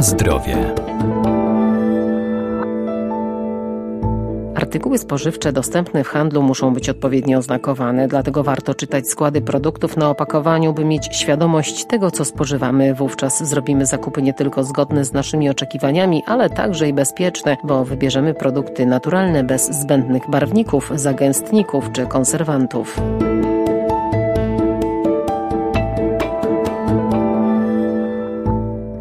Zdrowie. Artykuły spożywcze dostępne w handlu muszą być odpowiednio oznakowane, dlatego warto czytać składy produktów na opakowaniu, by mieć świadomość tego, co spożywamy. Wówczas zrobimy zakupy nie tylko zgodne z naszymi oczekiwaniami, ale także i bezpieczne, bo wybierzemy produkty naturalne bez zbędnych barwników, zagęstników czy konserwantów.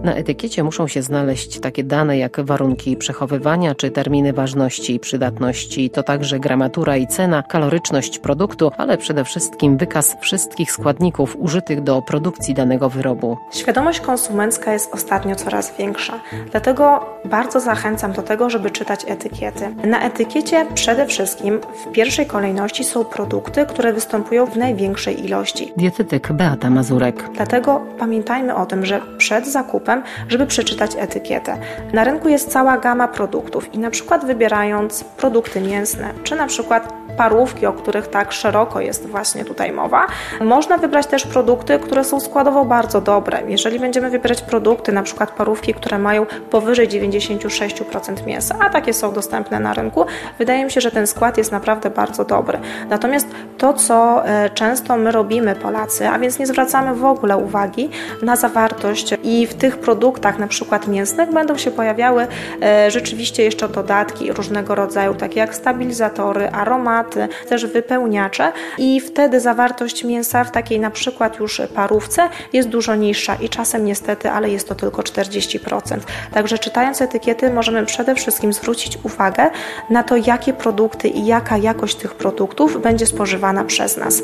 Na etykiecie muszą się znaleźć takie dane jak warunki przechowywania czy terminy ważności i przydatności. To także gramatura i cena, kaloryczność produktu, ale przede wszystkim wykaz wszystkich składników użytych do produkcji danego wyrobu. Świadomość konsumencka jest ostatnio coraz większa, dlatego bardzo zachęcam do tego, żeby czytać etykiety. Na etykiecie przede wszystkim w pierwszej kolejności są produkty, które występują w największej ilości. Dietetyk Beata Mazurek. Dlatego pamiętajmy o tym, że przed zakupem żeby przeczytać etykietę. Na rynku jest cała gama produktów i na przykład wybierając produkty mięsne, czy na przykład parówki, o których tak szeroko jest właśnie tutaj mowa, można wybrać też produkty, które są składowo bardzo dobre. Jeżeli będziemy wybierać produkty, na przykład parówki, które mają powyżej 96% mięsa, a takie są dostępne na rynku, wydaje mi się, że ten skład jest naprawdę bardzo dobry. Natomiast to, co e, często my robimy, Polacy, a więc nie zwracamy w ogóle uwagi na zawartość i w tych produktach, na przykład mięsnych, będą się pojawiały e, rzeczywiście jeszcze dodatki różnego rodzaju, takie jak stabilizatory, aromaty, też wypełniacze i wtedy zawartość mięsa w takiej na przykład już parówce jest dużo niższa i czasem niestety, ale jest to tylko 40%. Także czytając etykiety możemy przede wszystkim zwrócić uwagę na to, jakie produkty i jaka jakość tych produktów będzie spożywana przez nas.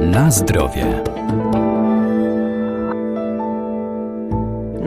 Na zdrowie.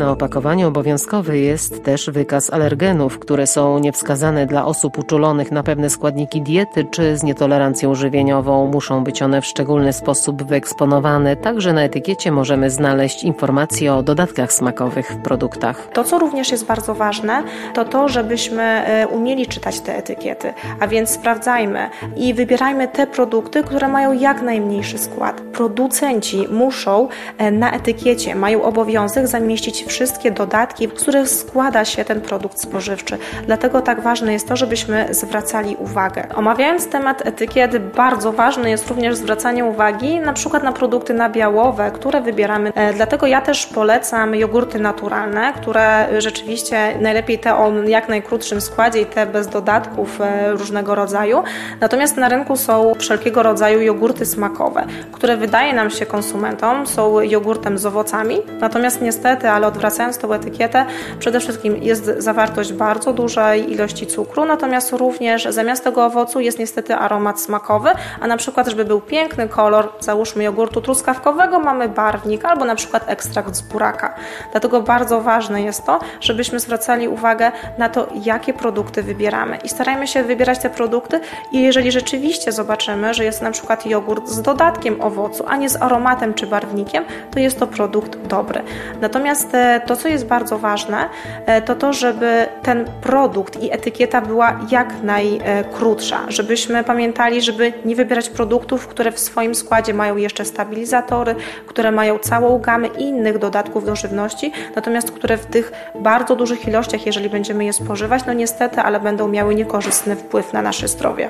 Na opakowaniu obowiązkowy jest też wykaz alergenów, które są niewskazane dla osób uczulonych na pewne składniki diety czy z nietolerancją żywieniową. Muszą być one w szczególny sposób wyeksponowane. Także na etykiecie możemy znaleźć informacje o dodatkach smakowych w produktach. To, co również jest bardzo ważne, to to, żebyśmy e, umieli czytać te etykiety, a więc sprawdzajmy i wybierajmy te produkty, które mają jak najmniejszy skład. Producenci muszą e, na etykiecie, mają obowiązek zamieścić wszystkie dodatki, z których składa się ten produkt spożywczy. Dlatego tak ważne jest to, żebyśmy zwracali uwagę. Omawiając temat etykiety, bardzo ważne jest również zwracanie uwagi na przykład na produkty nabiałowe, które wybieramy. E, dlatego ja też polecam jogurty naturalne, które rzeczywiście najlepiej te o jak najkrótszym składzie i te bez dodatków e, różnego rodzaju. Natomiast na rynku są wszelkiego rodzaju jogurty smakowe, które wydaje nam się konsumentom są jogurtem z owocami, natomiast niestety, ale odwracając tą etykietę, przede wszystkim jest zawartość bardzo dużej ilości cukru, natomiast również zamiast tego owocu jest niestety aromat smakowy, a na przykład, żeby był piękny kolor, załóżmy jogurtu truskawkowego, mamy barwnik albo na przykład ekstrakt z buraka. Dlatego bardzo ważne jest to, żebyśmy zwracali uwagę na to, jakie produkty wybieramy i starajmy się wybierać te produkty i jeżeli rzeczywiście zobaczymy, że jest na przykład jogurt z dodatkiem owocu, a nie z aromatem czy barwnikiem, to jest to produkt dobry. Natomiast e, to, co jest bardzo ważne, e, to to, żeby ten produkt i etykieta była jak najkrótsza, żebyśmy pamiętali, żeby nie wybierać produktów, które w swoim składzie mają jeszcze stabilizatory, które mają całą gamę innych dodatków do żywności, natomiast które w tych bardzo dużych ilościach, jeżeli będziemy je spożywać, no niestety, ale będą miały niekorzystny wpływ na nasze zdrowie.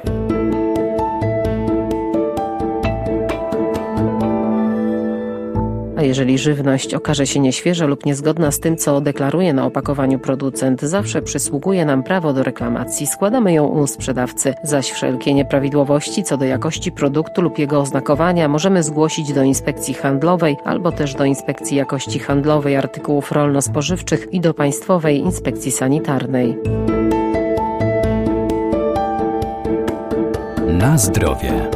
Jeżeli żywność okaże się nieświeża lub niezgodna z tym, co deklaruje na opakowaniu producent, zawsze przysługuje nam prawo do reklamacji. Składamy ją u sprzedawcy, zaś wszelkie nieprawidłowości co do jakości produktu lub jego oznakowania możemy zgłosić do inspekcji handlowej albo też do inspekcji jakości handlowej artykułów rolno-spożywczych i do Państwowej Inspekcji Sanitarnej. Na zdrowie.